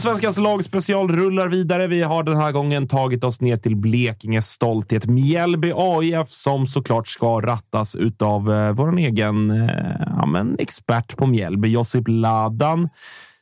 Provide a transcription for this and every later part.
Allsvenskans lagspecial rullar vidare. Vi har den här gången tagit oss ner till Blekinges stolthet Mjällby AIF som såklart ska rattas utav eh, vår egen eh, ja, men expert på Mjällby, Josip Ladan.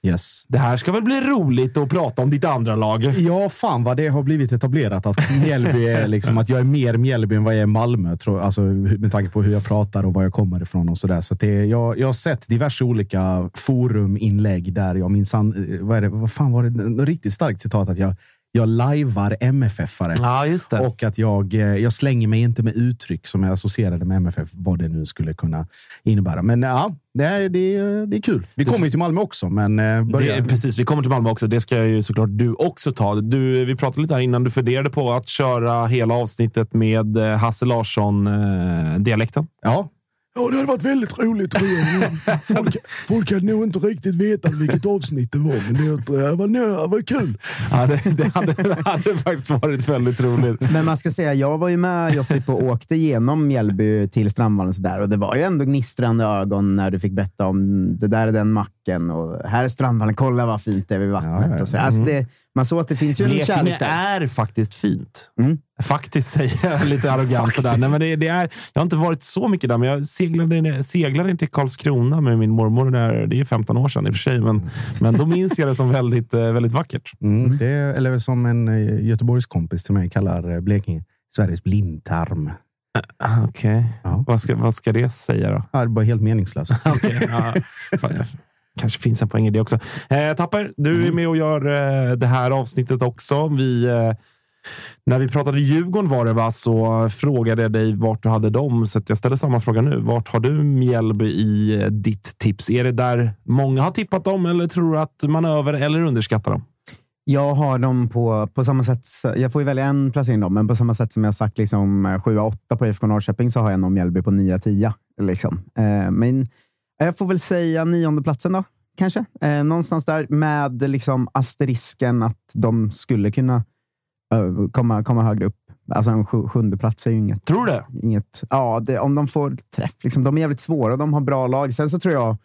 Yes. Det här ska väl bli roligt att prata om ditt andra lag? Ja, fan vad det har blivit etablerat att Mjällby är liksom att jag är mer Mjällby än vad jag är Malmö. Tror, alltså, med tanke på hur jag pratar och var jag kommer ifrån och så där. Så att det, jag, jag har sett diverse olika foruminlägg där jag minsann... Vad, är det, vad fan var det? Ett riktigt starkt citat att jag jag lajvar MFF-are. Ja. Och att jag, eh, jag slänger mig inte med uttryck som är associerade med MFF, vad det nu skulle kunna innebära. Men ja, det är, det är, det är kul. Vi kommer ju till Malmö också, men eh. Det, precis, vi kommer till Malmö också. Det ska ju såklart du också ta. Du, vi pratade lite här innan. Du funderade på att köra hela avsnittet med eh, Hasse Larsson-dialekten. Ja, Ja, det hade varit väldigt roligt tror jag. Folk, folk hade nog inte riktigt vetat vilket avsnitt det var, men det, det, var, det var kul. Ja, det, det, hade, det hade faktiskt varit väldigt roligt. Men man ska säga, jag var ju med Josip och åkte genom Mjällby till Strandvallen där, och det var ju ändå gnistrande ögon när du fick berätta om det där är den macken och här är Strandvallen. Kolla vad fint det är vid vattnet. Ja, ja. Och så. Alltså det, man såg att det finns ju en Blekinge kärlek där. är faktiskt fint. Mm. Faktiskt säger jag lite arrogant. sådär. Nej, men det, det är, jag har inte varit så mycket där, men jag seglade, seglade till Karlskrona med min mormor. Där, det är 15 år sedan i och för sig, men, men då minns jag det som väldigt, eh, väldigt vackert. Mm, det är, eller som en eh, Göteborgskompis till mig kallar eh, Blekinge Sveriges blindtarm. Ah, Okej. Ja. Vad, ska, vad ska det säga då? Ja, det är bara helt meningslöst. Okej, ja. Kanske finns en poäng i det också. Eh, Tapper, du är med och gör eh, det här avsnittet också. Vi, eh, när vi pratade Djurgården var det va, så frågade jag dig vart du hade dem. Så att jag ställer samma fråga nu. Vart har du Mjällby i eh, ditt tips? Är det där många har tippat dem eller tror du att man över eller underskattar dem? Jag har dem på, på samma sätt. Jag får ju välja en placering då, men på samma sätt som jag sagt liksom 7-8 på IFK Norrköping så har jag nog Mjällby på 9-10. Liksom. Eh, men jag får väl säga nionde platsen då, kanske. Eh, någonstans där med liksom asterisken att de skulle kunna eh, komma, komma högre upp. Alltså en sju, sjunde plats är ju inget. Tror du det? inget ja, det, om de får träff. Liksom, de är jävligt svåra och de har bra lag. Sen så tror jag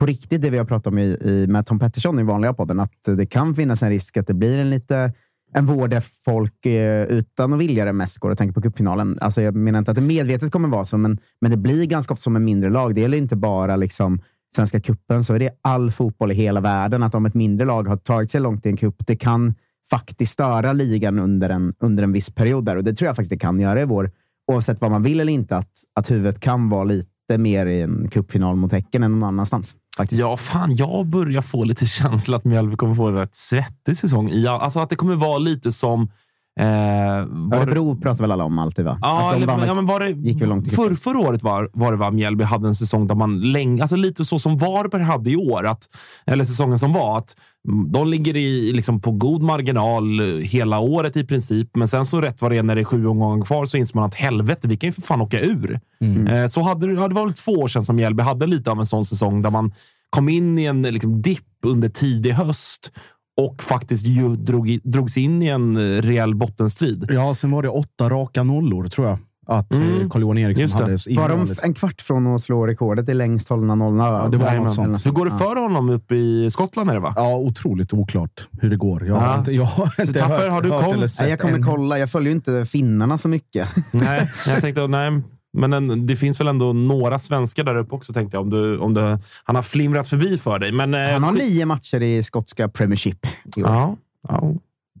på riktigt det vi har pratat om i, i, med Tom Pettersson i vanliga podden, att det kan finnas en risk att det blir en lite en vår där folk eh, utan att vilja det mest går och tänker på cupfinalen. Alltså, jag menar inte att det medvetet kommer vara så, men, men det blir ganska ofta som en mindre lag. Det gäller inte bara liksom Svenska cupen, så är det all fotboll i hela världen. Att om ett mindre lag har tagit sig långt i en cup, det kan faktiskt störa ligan under en, under en viss period. Där. Och Det tror jag faktiskt det kan göra i vår, oavsett vad man vill eller inte, att, att huvudet kan vara lite mer i en cupfinal mot Häcken än någon annanstans. Faktiskt. Ja, fan, jag börjar få lite känsla att Mjällby kommer få en rätt svettig säsong. I, alltså att det kommer vara lite som... Eh, var det- Örebro pratar väl alla om alltid, va? Ja, Att de vann ja, men var det, gick väl långt för, förra året var, var det va, Mjällby hade en säsong där man länge, alltså lite så som Varberg hade i år, att, eller säsongen som var, att mm, de ligger i, liksom på god marginal hela året i princip, men sen så rätt vad det är när det är sju omgångar kvar så inser man att helvete, vi kan ju för fan åka ur. Eh, så hade, ja, det var väl två år sedan som Mjällby hade lite av en sån säsong där man kom in i en liksom, dipp under tidig höst och faktiskt ju drog i, drogs in i en eh, rejäl bottenstrid. Ja, sen var det åtta raka nollor, tror jag. Att Mm. mm. Carl-Johan Eriksson hade. Var de en kvart från att slå rekordet i längst hållna nollorna? Ja, det var något sånt. Hur går det för honom uppe i Skottland? Är det, va? Ja, otroligt oklart hur det går. Jag Ja. har inte, jag har inte Tapper, hört, har du hört koll? Nej, jag kommer än. kolla. Jag följer ju inte finnarna så mycket. Nej, jag tänkte, nej. Men en, det finns väl ändå några svenskar där uppe också, tänkte jag. Om du, om du, han har flimrat förbi för dig. Men, eh, Han har nio matcher i skotska Premiership. Ja, ja,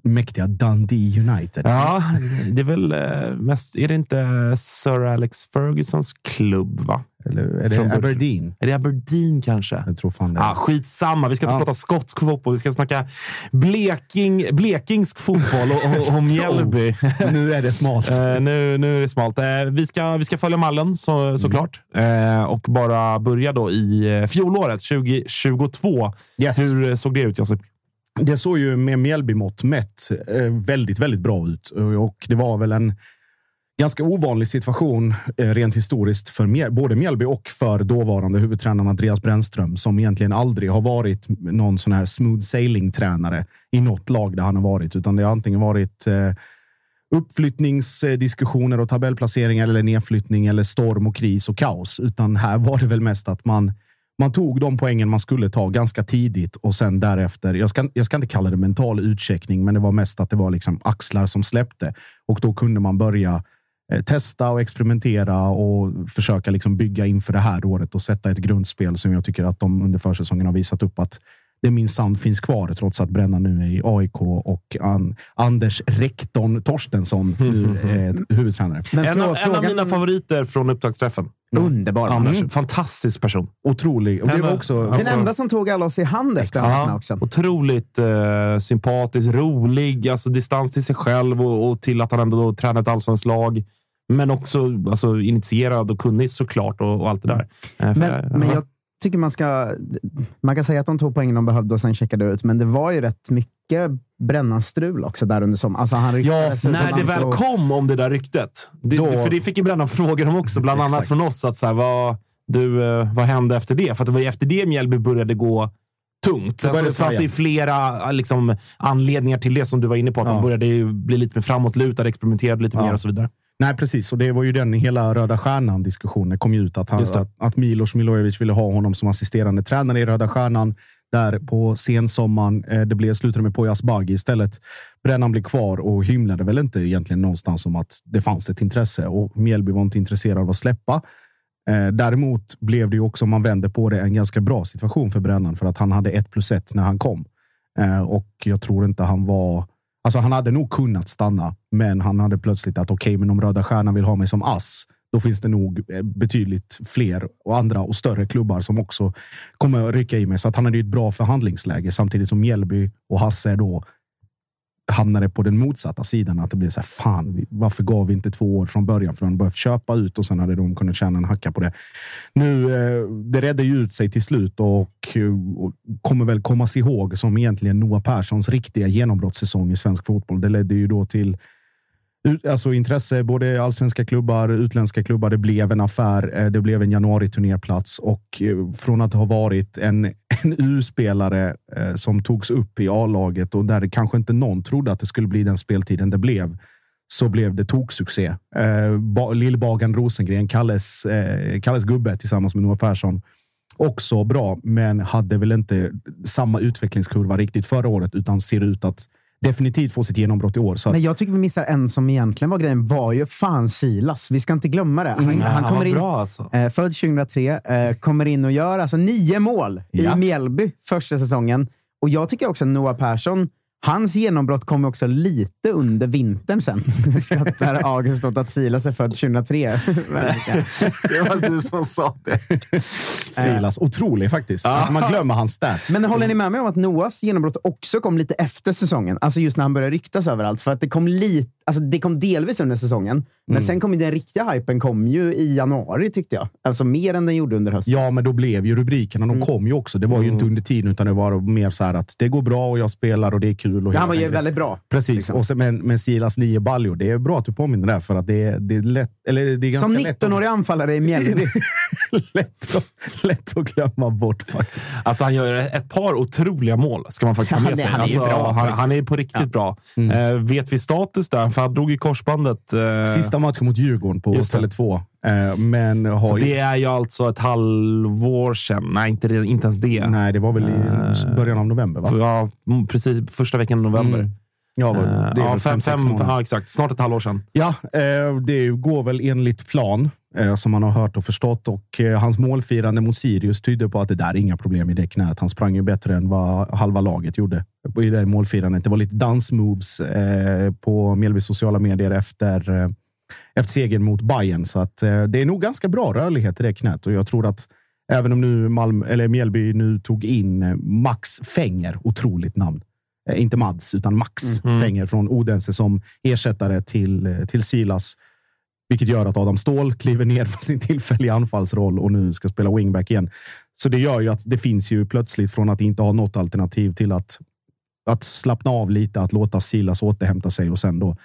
Mäktiga Dundee United. ja, det är väl eh, mest... Är det inte Sir Alex Fergusons klubb, va? Eller är Från det början. Aberdeen? Är det Aberdeen kanske? Jag tror fan det. Ah, skitsamma, vi ska inte Ja. prata skotsk fotboll. Vi ska snacka Bleking, blekingsk fotboll och, och, och Mjällby. nu är det smalt. Eh, nu, nu är det smalt. Eh, vi, ska, vi ska följa mallen så, såklart. Eh, och bara börja då i eh, fjolåret, 2022. Yes. Hur såg det ut, Josip? Det såg ju med Mjällby-mått mätt eh, väldigt, väldigt bra ut. Och det var väl en ganska ovanlig situation eh, rent historiskt för både Mjällby och för dåvarande huvudtränaren Andreas Brännström som egentligen aldrig har varit någon sån här smooth sailing-tränare i något lag där han har varit, utan det har antingen varit eh, uppflyttningsdiskussioner och tabellplaceringar eller nedflyttning eller storm och kris och kaos. Utan här var det väl mest att man man tog de poängen man skulle ta ganska tidigt och sen därefter. Jag ska, jag ska inte kalla det mental utcheckning, men det var mest att det var liksom axlar som släppte och då kunde man börja eh, testa och experimentera och försöka liksom bygga inför det här året och sätta ett grundspel som jag tycker att de under försäsongen har visat upp att det minsann finns kvar trots att Bränna nu är i AIK och an, Anders rektorn Torstensson nu är huvudtränare. Men En, av, en av frågan- mina favoriter från upptaktsträffen. Underbar. Anders. Fantastisk person. Otrolig. Och det var också... Den Alltså- enda som tog alla oss i hand efter matcherna också. Otroligt eh, sympatisk, rolig, alltså distans till sig själv och, och till att han ändå då tränar ett allsvenskt lag. Men också alltså, initierad och kunnig såklart och, och allt det där. Eh, för- Men, men ja. jag tycker man ska... Man kan säga att de tog poängen de behövde och sen checkade ut, men det var ju rätt mycket Brännan-strul också där under sommaren. Alltså han Ja, när det väl och- kom om det där ryktet. Det, Då- För det fick ju Brännan frågor om också, bland annat Exakt. från oss. Att så här, vad, du, eh, vad hände efter det? För att det var ju efter det Mjällby började gå tungt. Sen började så fanns det ju flera liksom, anledningar till det som du var inne på. Att Ja. de började ju bli lite mer framåtlutade, experimenterade lite Ja. mer och så vidare. Nej, precis. Och det var ju den hela Röda Stjärnan-diskussionen kom ju ut. Att, han, att, att Milos Milojevic ville ha honom som assisterande tränare i Röda Stjärnan. Där på sensommaren, eh, det blev, slutade med Poya Asbaghi istället. Brännan blev kvar och hymlade väl inte egentligen någonstans om att det fanns ett intresse. Och Mjällby var inte intresserad av att släppa. Eh, däremot blev det ju också, om man vänder på det, en ganska bra situation för Brännan. För att han hade ett plus ett när han kom. Eh, och jag tror inte han var... Alltså han hade nog kunnat stanna, men han hade plötsligt att okej, men om Röda Stjärnan vill ha mig som ass, då finns det nog eh, betydligt fler och andra och större klubbar som också kommer att rycka i mig. Så att han hade ju ett bra förhandlingsläge samtidigt som Mjällby och Hasse då hamnade på den motsatta sidan. Att det blev så här, fan, varför gav vi inte två år från början? För de behövt köpa ut och sen hade de kunnat tjäna en hacka på det. Nu, eh, det redde ju ut sig till slut och, eh, och kommer väl kommas ihåg som egentligen Noah Perssons riktiga genombrottssäsong i svensk fotboll. Det ledde ju då till Alltså intresse, både allsvenska klubbar, utländska klubbar. Det blev en affär. Eh, det blev en januari-turnéplats och eh, från att ha varit en, en U-spelare eh, som togs upp i A-laget och där kanske inte någon trodde att det skulle bli den speltiden det blev, så blev det toksuccé. Eh, Lill-Bagan Rosengren, Kalles, Kalles gubbe tillsammans med Noah Persson. Också bra, men hade väl inte samma utvecklingskurva riktigt förra året, utan ser ut att definitivt få sitt genombrott i år. Så att, Men jag tycker vi missar en som egentligen var grejen, var ju fan Silas. Vi ska inte glömma det. Han, Mm. han kommer var in, bra alltså. eh, född 2003, eh, kommer in och gör alltså nio mål Ja. i Mjällby första säsongen. Och jag tycker också att Noah Persson Hans genombrott kom också lite under vintern sen. Skrattar August åt att Silas är född 2003. det var du som sa det. Silas, otrolig faktiskt. Alltså, man glömmer hans stats. Men håller ni med mig om att Noahs genombrott också kom lite efter säsongen? Alltså just när han började ryktas överallt. För att det kom lite, alltså det kom delvis under säsongen, men Mm. sen kom ju den riktiga hypen kom ju i januari tyckte jag. Alltså mer än den gjorde under hösten. Ja, men då blev ju rubrikerna, Mm. de kom ju också. Det var ju inte under tiden, utan det var mer så här att det går bra och jag spelar och det är kul. Och han var ju grejen. väldigt bra. Precis, liksom. och sen, men, men Silas nio baljor. Det är bra att du påminner där, för att det, är- det är lätt. Eller det är ganska Som lätt att- 19-årig anfallare i Mjällby. lätt, att- lätt att glömma bort. faktiskt. Alltså han gör ett par otroliga mål, ska man faktiskt ha med Han är- sig. han är alltså, bra. Han, han är på riktigt bra. Eh, vet vi status där? För han drog ju korsbandet. Eh, Sista matchen mot Djurgården på Just det. Tele2. Eh, men har ju... det är ju alltså ett halvår sedan. Nej, inte, det- inte ens det. Nej, det var väl i Eh, början av november, va? Ja, mm, precis. Första veckan i november. Mm. Ja, vad- Eh, det är ja, väl fem, fem, fem, ja, exakt. Snart ett halvår sedan. Ja, eh, det går väl enligt plan, som man har hört och förstått. Och Hans målfirande mot Sirius tyder på att det där är inga problem i det knät. Han sprang ju bättre än vad halva laget gjorde i det målfirandet. Det var lite dansmoves eh, på Mjällbys sociala medier efter, eh, efter segern mot Bayern. Så att, eh, det är nog ganska bra rörlighet i det knät och jag tror att även om nu Malmö, eller Mjällby nu tog in eh, Max Fenger, otroligt namn. Eh, inte Mads, utan Max Fenger från Odense som ersättare till, eh, till Silas. Vilket gör att Adam Ståhl kliver ner från sin tillfälliga anfallsroll och nu ska spela wingback igen. Så det gör ju att det finns ju plötsligt från att inte ha något alternativ till att, att slappna av lite, att låta Silas återhämta sig och sen då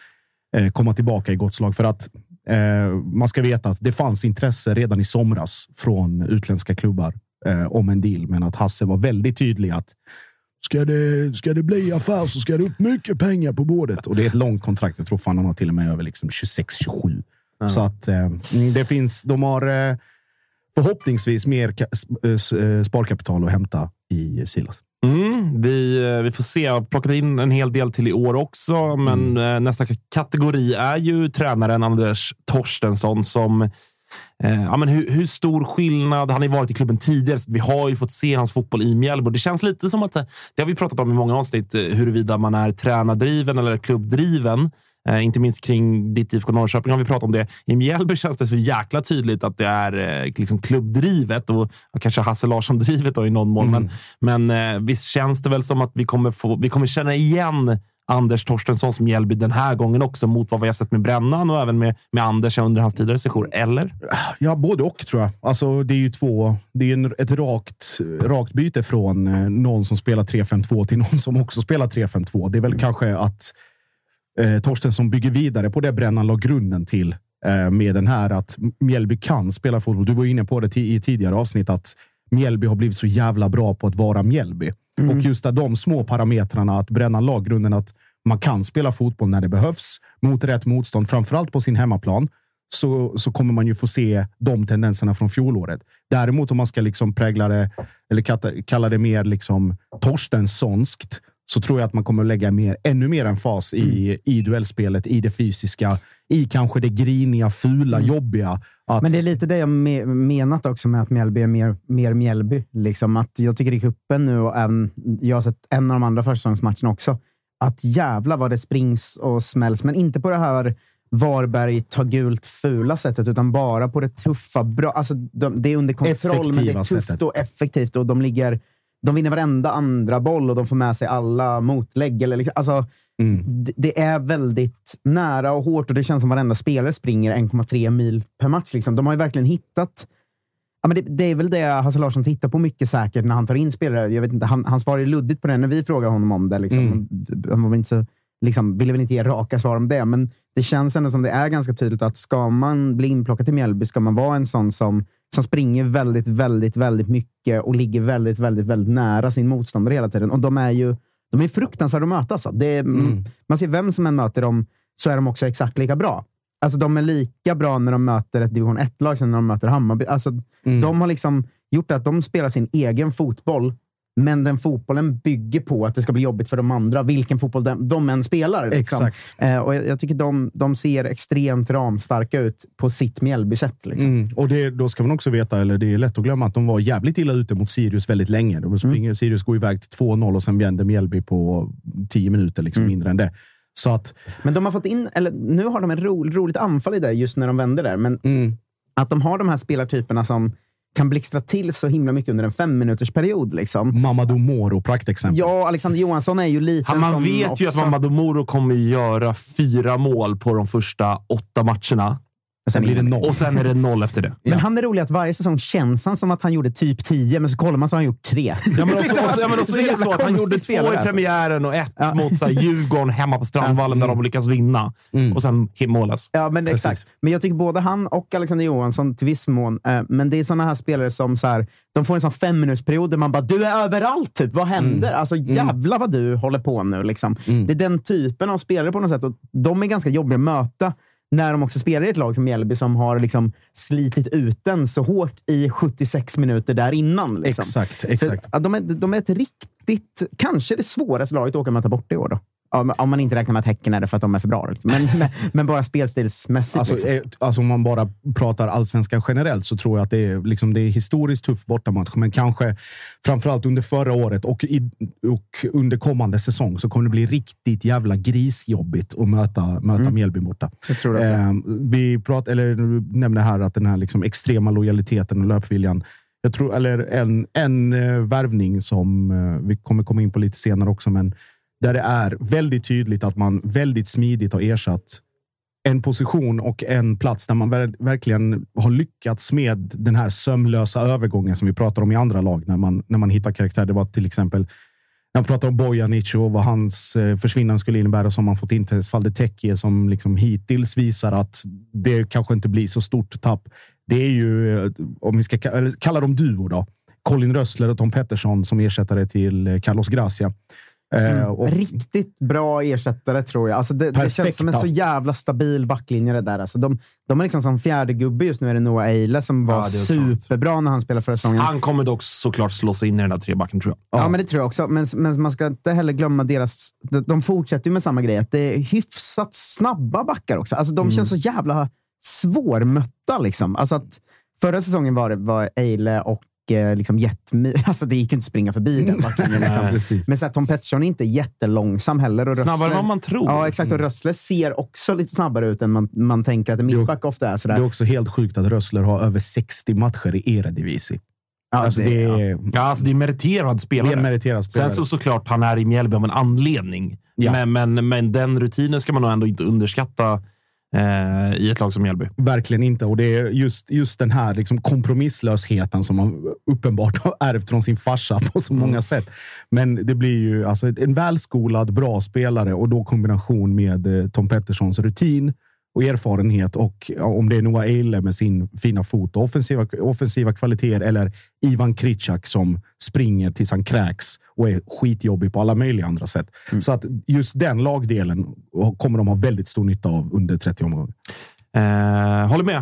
eh, komma tillbaka i gott slag. För att eh, man ska veta att det fanns intresse redan i somras från utländska klubbar eh, om en deal, men att Hasse var väldigt tydlig att Ska det, ska det bli affär så ska det upp mycket pengar på bordet. Och det är ett långt kontrakt. Jag tror fan han har till och med över liksom 26-27. Så att eh, det finns. De har eh, förhoppningsvis mer eh, sparkapital att hämta i Silas. Mm, vi, eh, vi får se. Jag har plockat in en hel del till i år också, men eh, nästa kategori är ju tränaren Anders Torstensson som eh, ja, men hur, hur stor skillnad? Han har ju varit i klubben tidigare, så vi har ju fått se hans fotboll i Mjällby. Det känns lite som att, det har vi pratat om i många avsnitt, huruvida man är tränardriven eller klubbdriven. Eh, inte minst kring ditt IFK Norrköping har vi pratat om det. I Mjällby känns det så jäkla tydligt att det är eh, liksom klubbdrivet och, och kanske Hasse Larsson-drivet i någon mån. Men, men eh, visst känns det väl som att vi kommer, få, vi kommer känna igen Anders Torstenssons Mjällby den här gången också mot vad vi har sett med Brännan och även med, med Anders under hans tidigare sejour. Eller? Ja, både och tror jag. Alltså, det är ju två. Det är en, ett rakt, rakt byte från eh, någon som spelar 3-5-2 till någon som också spelar 3-5-2. Det är väl kanske att eh, Torstensson bygger vidare på det Brännan la grunden till eh, med den här att Mjällby kan spela fotboll. Du var inne på det i tidigare avsnitt att Mjällby har blivit så jävla bra på att vara Mjällby. Och just där de små parametrarna, att Brännan la grunden att man kan spela fotboll när det behövs mot rätt motstånd, framförallt på sin hemmaplan så, så kommer man ju få se de tendenserna från fjolåret. Däremot om man ska liksom prägla det, eller kalla det mer liksom Torstenssonskt, så tror jag att man kommer lägga mer, ännu mer en fas i, i duellspelet, i det fysiska, i kanske det griniga, fula, jobbiga. Att, Men det är lite det jag me menat också med att Mjällby är mer, mer Mjällby. Liksom att jag tycker i cupen nu, och även, jag har sett en av de andra försäsongsmatcherna också, att jävla vad det springs och smälls. Men inte på det här Varberg tar gult fula sättet, utan bara på det tuffa, bra. Alltså, de, det är under kontroll, men det är Effektiva tufft sättet. och effektivt. Och de, ligger, de vinner varenda andra boll och de får med sig alla motlägg. Eller liksom, alltså, Mm. det, det är väldigt nära och hårt och det känns som varenda spelare springer 1,3 mil per match. Liksom. De har ju verkligen hittat... Ja, men det, det är väl det Hasse Larsson tittar på mycket säkert när han tar in spelare. Jag vet inte, han, han svarar ju luddigt på det när vi frågar honom om det. Liksom. Mm. Han, var inte så, liksom, ville väl inte ge raka svar om det, men det känns ändå som det är ganska tydligt att ska man bli inplockad till Mjällby ska man vara en sån som, som springer väldigt, väldigt, väldigt mycket och ligger väldigt, väldigt, väldigt nära sin motståndare hela tiden. Och de är ju de är fruktansvärda att möta. Alltså. Det är, Mm. Man ser vem som än möter dem så är de också exakt lika bra. Alltså, de är lika bra när de möter ett division 1-lag som när de möter Hammarby. Alltså, Mm. De har liksom gjort att de spelar sin egen fotboll Men den fotbollen bygger på att det ska bli jobbigt för de andra, vilken fotboll de, de än spelar. Liksom. Exakt. Eh, och jag, jag tycker de, de ser extremt ramstarka ut på sitt Mjällby-sätt. Liksom. Mm. Och det, då ska man också veta, eller det är lätt att glömma, att de var jävligt illa ute mot Sirius väldigt länge. De springer, Sirius går iväg till 2-0 och sen vänder Mjällby på 10 minuter, liksom mindre än det. Så att, Men de har fått in, eller nu har de ett ro, roligt anfall i det just när de vänder där. Men mm, att de har de här spelartyperna som kan blixtra till så himla mycket under en fem minuters period. Liksom. Mamadou Moro, praktexempel. Ja, Alexander Johansson är ju liten Han, man vet också, ju att Mamadou Moro kommer göra fyra mål på de första åtta matcherna. Sen blir det noll. Och sen är det noll efter det. Men han är rolig att varje säsong känns han som att han gjorde typ 10, men så kollar man så har han gjort tre. Ja, men också, också, ja, men också är det så att han gjorde två i alltså. premiären och ett mot så här, Djurgården hemma på Strandvallen där de lyckas vinna. Och sen målas. Ja, men Precis. exakt. Men jag tycker både han och Alexander Johansson till viss mån, eh, men det är såna här spelare som så här, de får en sån femminutsperiod där man bara “du är överallt”. Typ. Vad händer? Alltså jävla vad du håller på nu. Liksom. Det är den typen av spelare på något sätt. Och de är ganska jobbiga att möta när de också spelar i ett lag som Mjällby som har liksom slitit ut den så hårt i 76 minuter där innan. Liksom. Exakt, exakt. Så, de, är, de är ett riktigt, kanske det svåraste laget att åka och möta bort i år. Då. Om, man inte räknar med att Häcken är det för att de är för bra. Liksom. Men, men, men bara spelstilsmässigt. Alltså, liksom. eh, alltså om man bara pratar allsvenskan generellt så tror jag att det är, liksom, det är historiskt tuff bortamatch. Men kanske framförallt under förra året och, i, och under kommande säsong så kommer det bli riktigt jävla grisjobbigt att möta, möta Mjällby borta. Eh, vi prat, eller, du nämnde här att den här liksom extrema lojaliteten och löpviljan. Jag tror, eller en, en eh, värvning som eh, vi kommer komma in på lite senare också, men där det är väldigt tydligt att man väldigt smidigt har ersatt en position och en plats där man verkligen har lyckats med den här sömlösa övergången som vi pratar om i andra lag när man, när man hittar karaktär. Det var till exempel när man pratar om Bojanic och vad hans eh, försvinnande skulle innebära som man fått in till Faldetekje som liksom hittills visar att det kanske inte blir så stort tapp. Det är ju, eh, om vi ska kalla dem duo då, Colin Rössler och Tom Pettersson som ersättare till eh, Carlos Gracia. Eh, och, Riktigt bra ersättare tror jag. Alltså det, det känns som en så jävla stabil backlinje det där. Alltså de, de är liksom som fjärde gubbe just nu är det Noah Eile som var Ja, är sant. superbra när han spelade förra säsongen. Han kommer dock såklart slå sig in i den där trebacken, tror jag. Ja, men det tror jag också. Men, men man ska inte heller glömma deras... De, de fortsätter ju med samma grej. Att det är hyfsat snabba backar också. Alltså, de känns så jävla svårmötta. Liksom. Alltså att förra säsongen var det var Eile och liksom Jetmi. Alltså det gick inte att springa förbi den backlinjen. Liksom. precis. Men så här, Tom Pettersson är inte jättelångsam heller. Och Snabbare än vad man tror. Ja, exakt. Och Rössler ser också lite snabbare ut än man, man tänker att en mittback ofta är. det Sådär. är också helt sjukt att Rössler har över 60 matcher i Eredivisie. Ja, Alltså, det- det, är, Ja, alltså det är meriterad det spelare. är en meriterad spelare. Sen så såklart, han är i Mjällby av en anledning. Ja. Men, men, men den rutinen ska man nog ändå inte underskatta eh, i ett lag som Mjällby. Verkligen inte. Och det är just, just den här liksom kompromisslösheten som man uppenbart har ärvt från sin farsa på så många sätt. Men det blir ju alltså en välskolad, bra spelare och då kombination med eh, Tom Petterssons rutin och erfarenhet och om det är Noah Eile med sin fina fot och offensiva, offensiva kvaliteter eller Ivan Kritschak som springer tills han kräks och är skitjobbig på alla möjliga andra sätt. Så att just den lagdelen kommer de ha väldigt stor nytta av under 30 omgångar. Eh, håller med.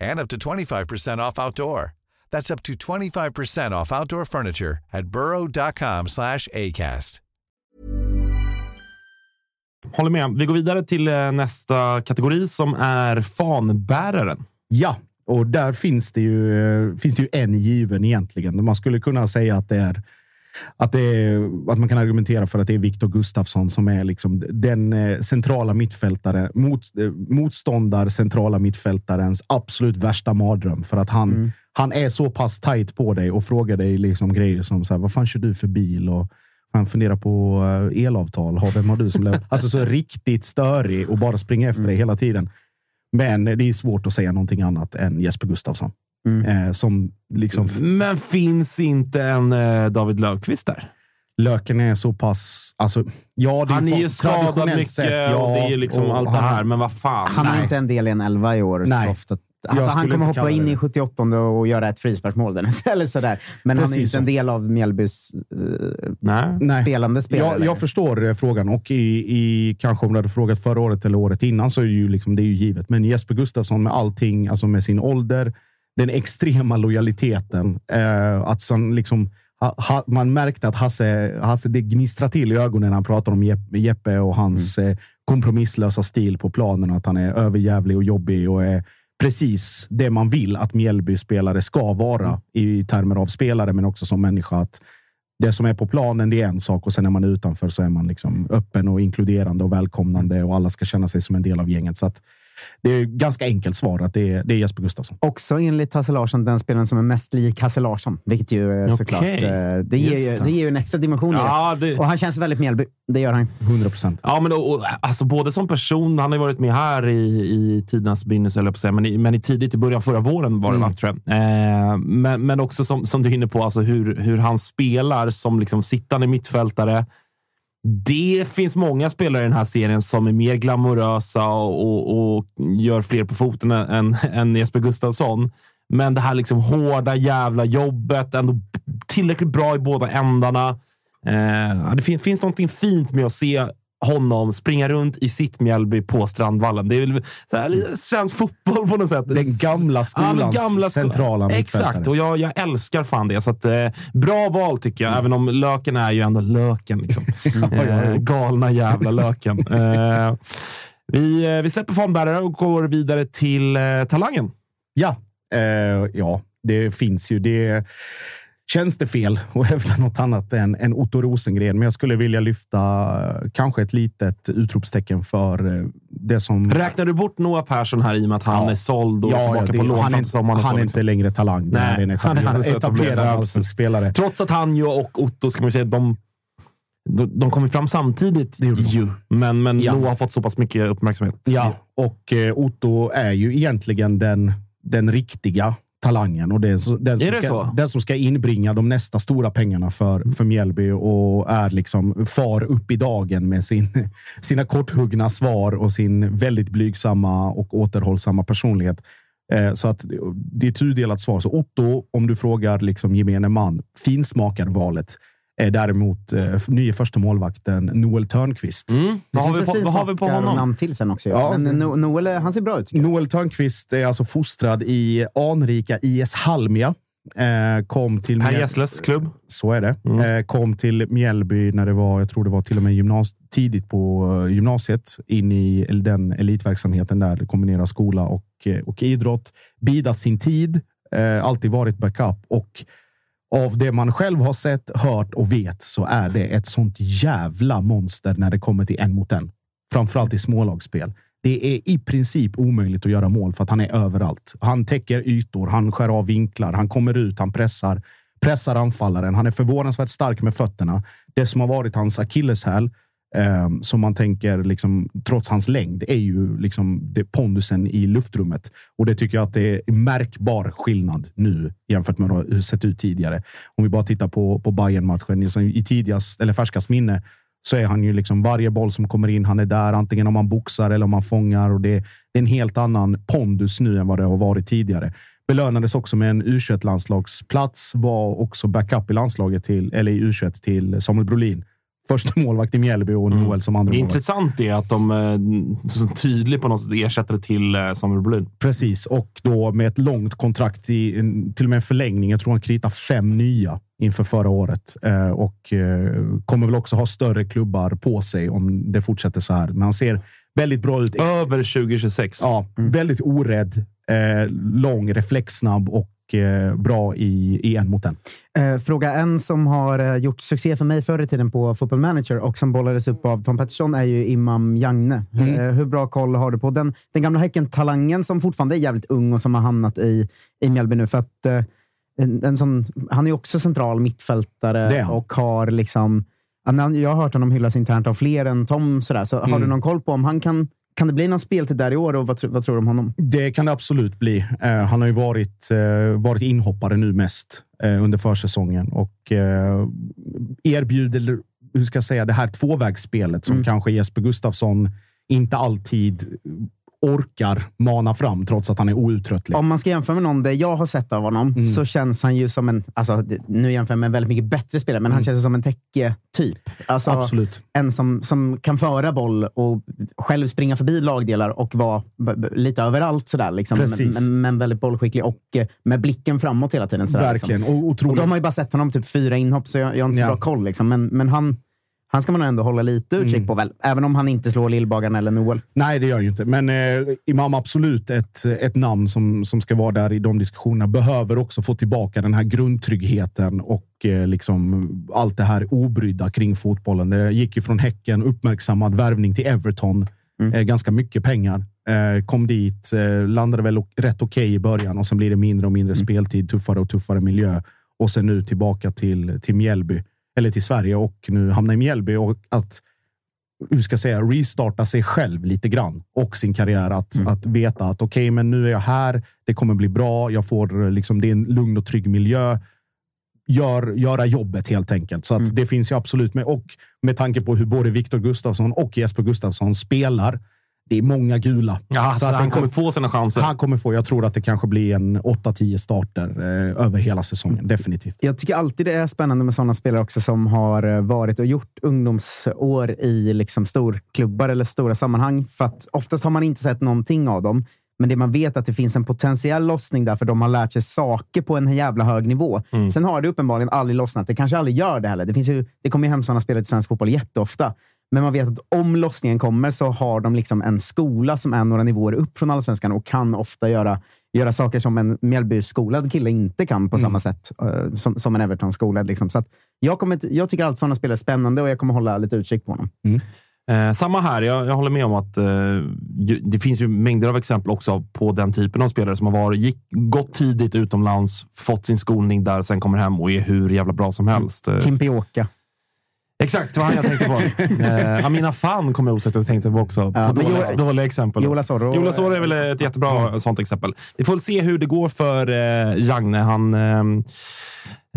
and up to 25% off outdoor. That's up to 25% off outdoor furniture at burrow.com slash ACAST. Håller med. Vi går vidare till eh, nästa kategori som är fanbäraren. Ja, och där finns det ju, eh, finns det ju en given egentligen. Man skulle kunna säga att det är att, är, att man kan argumentera för att det är Viktor Gustafsson som är liksom den eh, centrala mittfältare, mot, eh, motståndar centrala mittfältarens absolut värsta mardröm. För att han, Mm. han är så pass tajt på dig och frågar dig liksom grejer som så här, vad fan kör du för bil? Och han funderar på eh, elavtal. Har, vem har du som? Alltså så riktigt störig och bara springer efter dig hela tiden. Men det är svårt att säga någonting annat än Jesper Gustafsson. Eh, som liksom Men finns inte en eh, David Löfqvist där? Löken är så pass... Alltså, ja, det Han är ju skadad mycket sett, och det är liksom och allt det han- här. Men vad fan. Han är Nej. inte en del i en elva i år. Nej. Så Alltså, han kommer hoppa in det. i 78 och göra ett frisparksmål. den- Eller sådär. Men han är Precis inte en så. del av Mjällbys. Nej. spelande spelare. Jag, jag förstår eh, frågan och i, i, kanske om du hade frågat förra året eller året innan så är det ju, liksom, det är ju givet. Men Jesper Gustafsson med allting, alltså med sin ålder, den extrema lojaliteten. Eh, att sån, liksom, ha, ha, man märkte att Hasse, Hasse det gnistrade till i ögonen när han pratar om Jeppe, Jeppe och hans Mm. eh, kompromisslösa stil på planen. Att han är överjävlig och jobbig och är precis det man vill att Mjällby-spelare ska vara Mm. i termer av spelare, men också som människa. Att det som är på planen, det är en sak och sen när man är utanför så är man liksom öppen och inkluderande och välkomnande och alla ska känna sig som en del av gänget. Så att det är ganska enkelt svar att det är, det är Jesper Gustafsson. Också enligt Hasse Larsson den spelaren som är mest lik Hasse Larsson. Vilket ju eh, Okej. såklart... eh, Det ger, ju, det. det ger ju en extra dimension i Ja, det. Och han känns väldigt Mjällby. Det gör han. 100 procent. Ja, men och, och, alltså, både som person, han har ju varit med här i, i tidernas begynnelse, höll jag på att säga, men, i, men i tidigt i början förra våren var det, va, tror jag. Eh, men, men också som, som du är inne på, alltså hur, hur han spelar som liksom sittande mittfältare. Det finns många spelare i den här serien som är mer glamorösa och, och, och gör fler på foten än, än Jesper Gustafsson. Men det här liksom hårda jävla jobbet, ändå tillräckligt bra i båda ändarna. Eh, det fin finns någonting fint med att se honom springa runt i sitt Mjällby på Strandvallen. Det är väl så här, svensk fotboll på något sätt. Den gamla Ja, skolans gamla sko- centrala. Exakt, och jag, jag älskar fan det. Så att, eh, bra val tycker jag, även om löken är ju ändå löken. Liksom. eh, galna jävla löken. Eh, vi, eh, vi släpper fanbärare och går vidare till eh, talangen. Ja, eh, ja, det finns ju. Det Känns det fel att hävda något annat än, än Otto Rosengren? Men jag skulle vilja lyfta eh, kanske ett litet utropstecken för eh, det som... Räknar du bort Noah Persson här i och med att han Ja. är såld och Ja, tillbaka det- på lån han är, sommaren? han så, är inte längre talang. Nej, är en han är etablerad, etablerad. etablerad allsvensk spelare. Trots att han ju och Otto, ska man säga, de, de, de kom ju fram samtidigt. ju. Men, men Ja. Noah har fått så pass mycket uppmärksamhet. Ja, och eh, Otto är ju egentligen den, den riktiga talangen och är så- den, som ska, den som ska inbringa de nästa stora pengarna för, för Mjällby och är liksom far upp i dagen med sin, sina korthuggna svar och sin väldigt blygsamma och återhållsamma personlighet. Eh, Så att det är tudelat svar. Så Otto, om du frågar liksom gemene man, finsmakarvalet är däremot eh, nye första målvakten Noel Törnqvist. Mm. Vad, har vi på, vad har vi på honom? namn till sen också. Ja, Ja, men No- Noel, eh, han ser bra ut. Noel Törnqvist är alltså fostrad i anrika IS Halmia. Eh, kom till Per Gessles klubb. Så är det. Mm. Eh, kom till Mjällby när det var, jag tror det var till och med gymnas tidigt på eh, gymnasiet. In i den elitverksamheten där. Det kombinerar skola och, eh, och idrott. Bidat sin tid. Eh, alltid varit backup. Och av det man själv har sett, hört och vet så är det ett sånt jävla monster när det kommer till en mot en. Framförallt i smålagsspel. Det är i princip omöjligt att göra mål för att han är överallt. Han täcker ytor, han skär av vinklar, han kommer ut, han pressar, pressar anfallaren. Han är förvånansvärt stark med fötterna. Det som har varit hans akilleshäl, eh, som man tänker, liksom, trots hans längd, är ju liksom det pondusen i luftrummet. Och det tycker jag att det är märkbar skillnad nu jämfört med hur det sett ut tidigare. Om vi bara tittar på, på bayern matchen liksom i tidigast eller färskast minne så är han ju liksom varje boll som kommer in. Han är där antingen om man boxar eller om man fångar och det, det är en helt annan pondus nu än vad det har varit tidigare. Belönades också med en U21 landslagsplats. Var också backup i landslaget till eller i U21 till Samuel Brolin första målvakt i Mjällby och Noel som andra Det är målvakt. intressant är att de är så tydligt på något sätt ersätter till eh, Samuel Brolin. Precis, och då med ett långt kontrakt, i, till och med en förlängning. Jag tror han kritar fem nya inför förra året eh, och eh, kommer väl också ha större klubbar på sig om det fortsätter så här. Men han ser väldigt bra ut. Över 2026. Ja, väldigt orädd, eh, lång, reflexsnabb och eh, bra i, i en mot en. Eh, fråga en som har eh, gjort succé för mig förr i tiden på Football Manager och som bollades upp av Tom Pettersson är ju Imam Jagne. Mm. Hur bra koll har du på den, den gamla Häcken-talangen som fortfarande är jävligt ung och som har hamnat i, i Mjällby nu? För att, en, en sån, han är ju också central mittfältare och har liksom... Jag har hört honom hyllas internt av fler än Tom. Sådär. Så Mm. har du någon koll på om han kan kan det bli någon speltid där i år och vad, vad tror du om honom? Det kan det absolut bli. Eh, han har ju varit, eh, varit inhoppare nu mest eh, under försäsongen och eh, erbjuder, hur ska jag säga, det här tvåvägsspelet som kanske Jesper Gustafsson inte alltid orkar mana fram trots att han är outtröttlig. Om man ska jämföra med någon det jag har sett av honom Mm. så känns han ju som en, alltså, nu jämför jag med en väldigt mycket bättre spelare, men han känns som en täcke-typ. Alltså, Mm. Absolut. En som, som kan föra boll och själv springa förbi lagdelar och vara lite överallt sådär. Liksom. Precis. Men, men väldigt bollskicklig och eh, med blicken framåt hela tiden. Sådär, Verkligen. Liksom. Och Och otroligt. då har man ju bara sett honom typ fyra inhopp, så jag, jag har inte så Ja. bra koll. Liksom. Men, men han, han ska man ändå hålla lite utkik Mm. på, väl? även om han inte slår Lillbagaren eller Noel. Nej, det gör han ju inte. Men eh, Imam absolut ett, ett namn som, som ska vara där i de diskussionerna. Behöver också få tillbaka den här grundtryggheten och eh, liksom allt det här obrydda kring fotbollen. Det gick ju från Häcken, uppmärksammad värvning till Everton. Eh, ganska mycket pengar. Eh, kom dit, eh, landade väl rätt okej i början och sen blir det mindre och mindre speltid, tuffare och tuffare miljö. Och sen nu tillbaka till, till Mjällby, eller till Sverige och nu hamnar i Mjällby. Och att hur ska jag säga, restarta sig själv lite grann och sin karriär. Att, att veta att okej, men nu är jag här. Det kommer bli bra. Jag får liksom, det är en lugn och trygg miljö. Gör, göra jobbet helt enkelt. Så att det finns ju absolut med. Och med tanke på hur både Viktor Gustafsson och Jesper Gustafsson spelar. Det är många gula. Ja, så att han det- kommer få sina chanser. Han kommer få. Jag tror att det kanske blir en 8-10 starter eh, över hela säsongen. Definitivt. Jag tycker alltid det är spännande med sådana spelare också som har eh, varit och gjort ungdomsår i liksom storklubbar eller stora sammanhang. För att oftast har man inte sett någonting av dem. Men det man vet är att det finns en potentiell lossning där, för de har lärt sig saker på en jävla hög nivå. Sen har det uppenbarligen aldrig lossnat. Det kanske aldrig gör det heller. Det, finns ju, det kommer ju hem sådana spelare till svensk fotboll jätteofta. Men man vet att om lossningen kommer så har de liksom en skola som är några nivåer upp från allsvenskan och kan ofta göra, göra saker som en Mjällby-skolad kille inte kan på samma sätt eh, som, som en Everton-skolad. Liksom. Så att jag, kommer, jag tycker allt sådana spelare är spännande och jag kommer hålla lite utkik på honom. Eh, samma här. Jag, jag håller med om att eh, det finns ju mängder av exempel också på den typen av spelare som har varit, gick, gått tidigt utomlands, fått sin skolning där, sen kommer hem och är hur jävla bra som helst. Eh, Kimpioka. Exakt, det var han jag tänkte på. eh, Amina Fan kommer jag osökt att tänka på också. Ja, på dåliga, dåliga exempel. Jola Zorro- Jola Zorro är väl ett jättebra sånt exempel. Vi får se hur det går för eh, Jagne. Han, eh,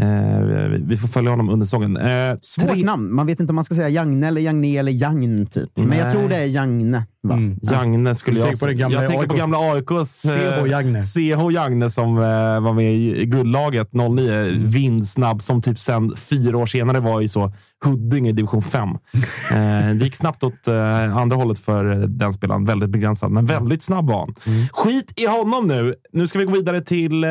eh, vi får följa honom under säsongen. Eh, Svårt tre- namn. Man vet inte om man ska säga Jagne eller Jagne eller Jagn, typ. Men jag tror det är Jagne. Va? Mm. Jagne skulle jag tänker gamla Jag tänker på gamla AIKs... eh, CH Jagne. CH Jagne som eh, var med i guldlaget 09. Mm. Vindsnabb som typ sen fyra år senare var i så Huddinge i division 5. eh, det gick snabbt åt eh, andra hållet för eh, den spelaren. Väldigt begränsad, men väldigt snabb var han. Mm. Skit i honom nu. Nu ska vi gå vidare till eh,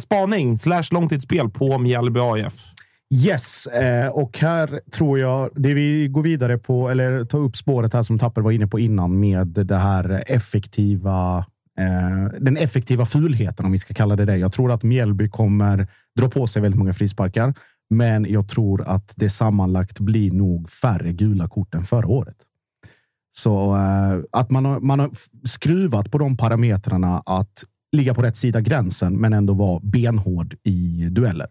spaning slash långtidsspel på Mjällby AIF. Yes, eh, och här tror jag det vi går vidare på, eller tar upp spåret här som Tapper var inne på innan med det här effektiva, eh, den effektiva fulheten om vi ska kalla det det. Jag tror att Mjällby kommer dra på sig väldigt många frisparkar, men jag tror att det sammanlagt blir nog färre gula kort än förra året. Så eh, att man har, man har skruvat på de parametrarna att ligga på rätt sida gränsen, men ändå vara benhård i dueller.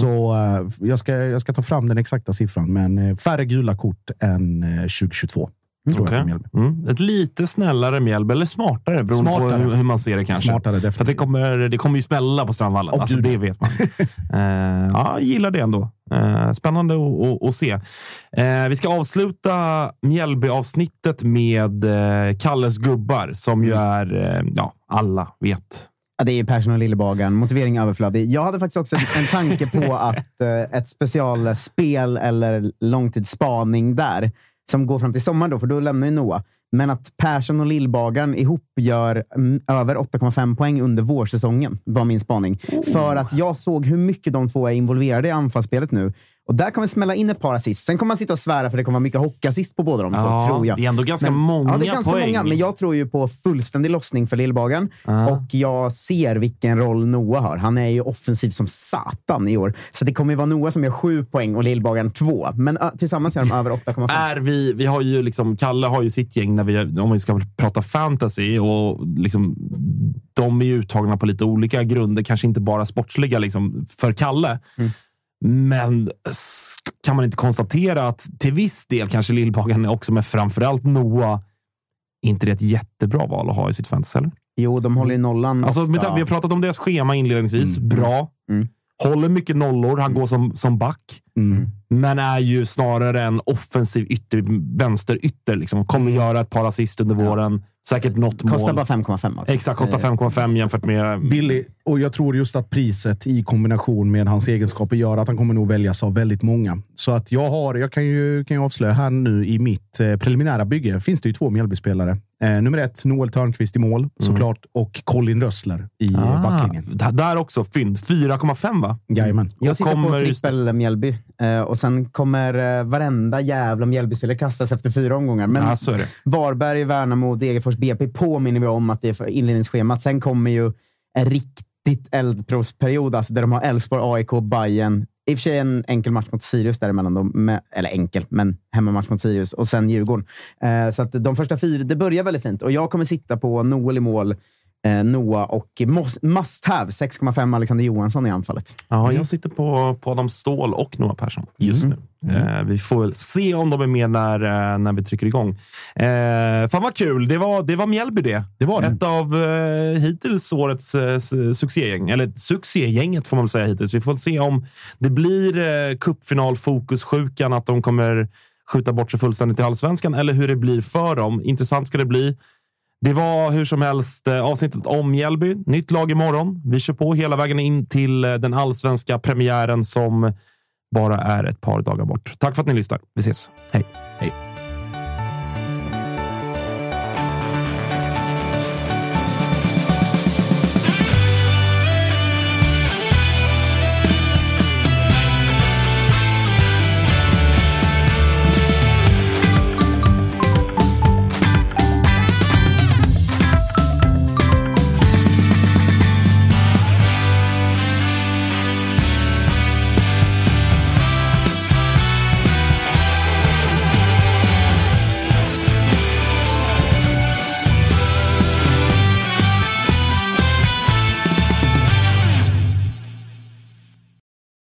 Så eh, jag, ska, jag ska ta fram den exakta siffran, men eh, färre gula kort än eh, 2022. Tror jag Okej. för Mjällby. Mm. Ett lite snällare Mjällby, eller smartare beroende Smartare. på hur, man ser det kanske. Smartare, För det kommer, det kommer ju smälla på Strandvallen. Åh, alltså, det vet man. eh, ja, jag gillar det ändå. Eh, spännande att- se. Eh, vi ska avsluta Mjällby-avsnittet med eh, Kalles gubbar, som ju Mm. är, eh, ja, alla vet. Ja, det är ju Persson och Lillebagaren. Motivering överflödig. Jag hade faktiskt också en tanke på att eh, ett specialspel eller långtidsspaning där, som går fram till sommaren, då, för då lämnar ju Noah. Men att Persson och Lillbagaren ihop gör mm, över 8,5 poäng under vårsäsongen, var min spaning. För att jag såg hur mycket de två är involverade i anfallsspelet nu. Och där kommer smälla in ett par assist. Sen kommer man sitta och svära för det kommer vara mycket hockeyassist på båda de Ja, två, tror jag. det är ändå ganska men, många ja, det är ganska poäng. Många, men jag tror ju på fullständig lossning för Lillbagaren. Och jag ser vilken roll Noah har. Han är ju offensiv som satan i år. Så det kommer ju vara Noah som gör sju poäng och Lillbagaren två. Men ö, tillsammans gör de över 8,5. är vi, vi har ju liksom, Kalle har ju sitt gäng, när vi, om vi ska prata fantasy. och liksom, De är ju uttagna på lite olika grunder, kanske inte bara sportsliga liksom, för Kalle. Men kan man inte konstatera att till viss del kanske Lillbagaren också, men framförallt Noah, inte det är ett jättebra val att ha i sitt fantasy? Eller? Jo, de håller ju nollan Alltså, vi har pratat om deras schema inledningsvis. Bra. Mm. Håller mycket nollor. Han går som, som back. Men är ju snarare en offensiv ytter, vänsterytter. Liksom. Kommer göra ett par assist under våren. Säkert något Kostar mål. bara 5,5 också. Exakt, kostar 5,5 jämfört med... Billig. Och jag tror just att priset i kombination med hans egenskaper gör att han kommer nog väljas av väldigt många. Så att jag har, jag kan ju, kan ju avslöja här nu i mitt eh, preliminära bygge finns det ju två Mjällbyspelare. Eh, nummer ett, Noel Törnqvist i mål såklart och Colin Rössler i Ah, backlinjen. där också. Fynd. 4,5 va? Jajamän. Jag sitter kommer på just- trippel Mjällby eh, och sen kommer eh, varenda jävla Mjällbyspelare kastas efter fyra omgångar. Men Ja, så är det. Varberg, Värnamo, Degerfors, BP påminner vi om att det är inledningsschemat. Sen kommer ju en riktigt eldprovsperiod alltså, där de har Elfsborg, AIK, Bayern. I och för sig en enkel match mot Sirius däremellan. Dem, med, eller enkel, men hemmamatch mot Sirius och sen Djurgården. Eh, så att de första fyra, det börjar väldigt fint. Och jag kommer sitta på Noel i mål, eh, Noah och must, have 6,5 Alexander Johansson i anfallet. Ja, jag sitter på, på Adam Ståhl och Noah Persson just nu. Eh, vi får väl se om de är med när, eh, när vi trycker igång. Eh, fan vad kul! Det var, det var Mjällby det. Det var det. Ett av eh, hittills årets eh, succégäng. Eller succégänget får man väl säga hittills. Vi får se om det blir eh, cupfinal-fokussjukan, att de kommer skjuta bort sig fullständigt i allsvenskan eller hur det blir för dem. Intressant ska det bli. Det var hur som helst eh, avsnittet om Mjällby. Nytt lag imorgon. Vi kör på hela vägen in till eh, den allsvenska premiären som bara är ett par dagar bort. Tack för att ni lyssnar. Vi ses. Hej! Hej.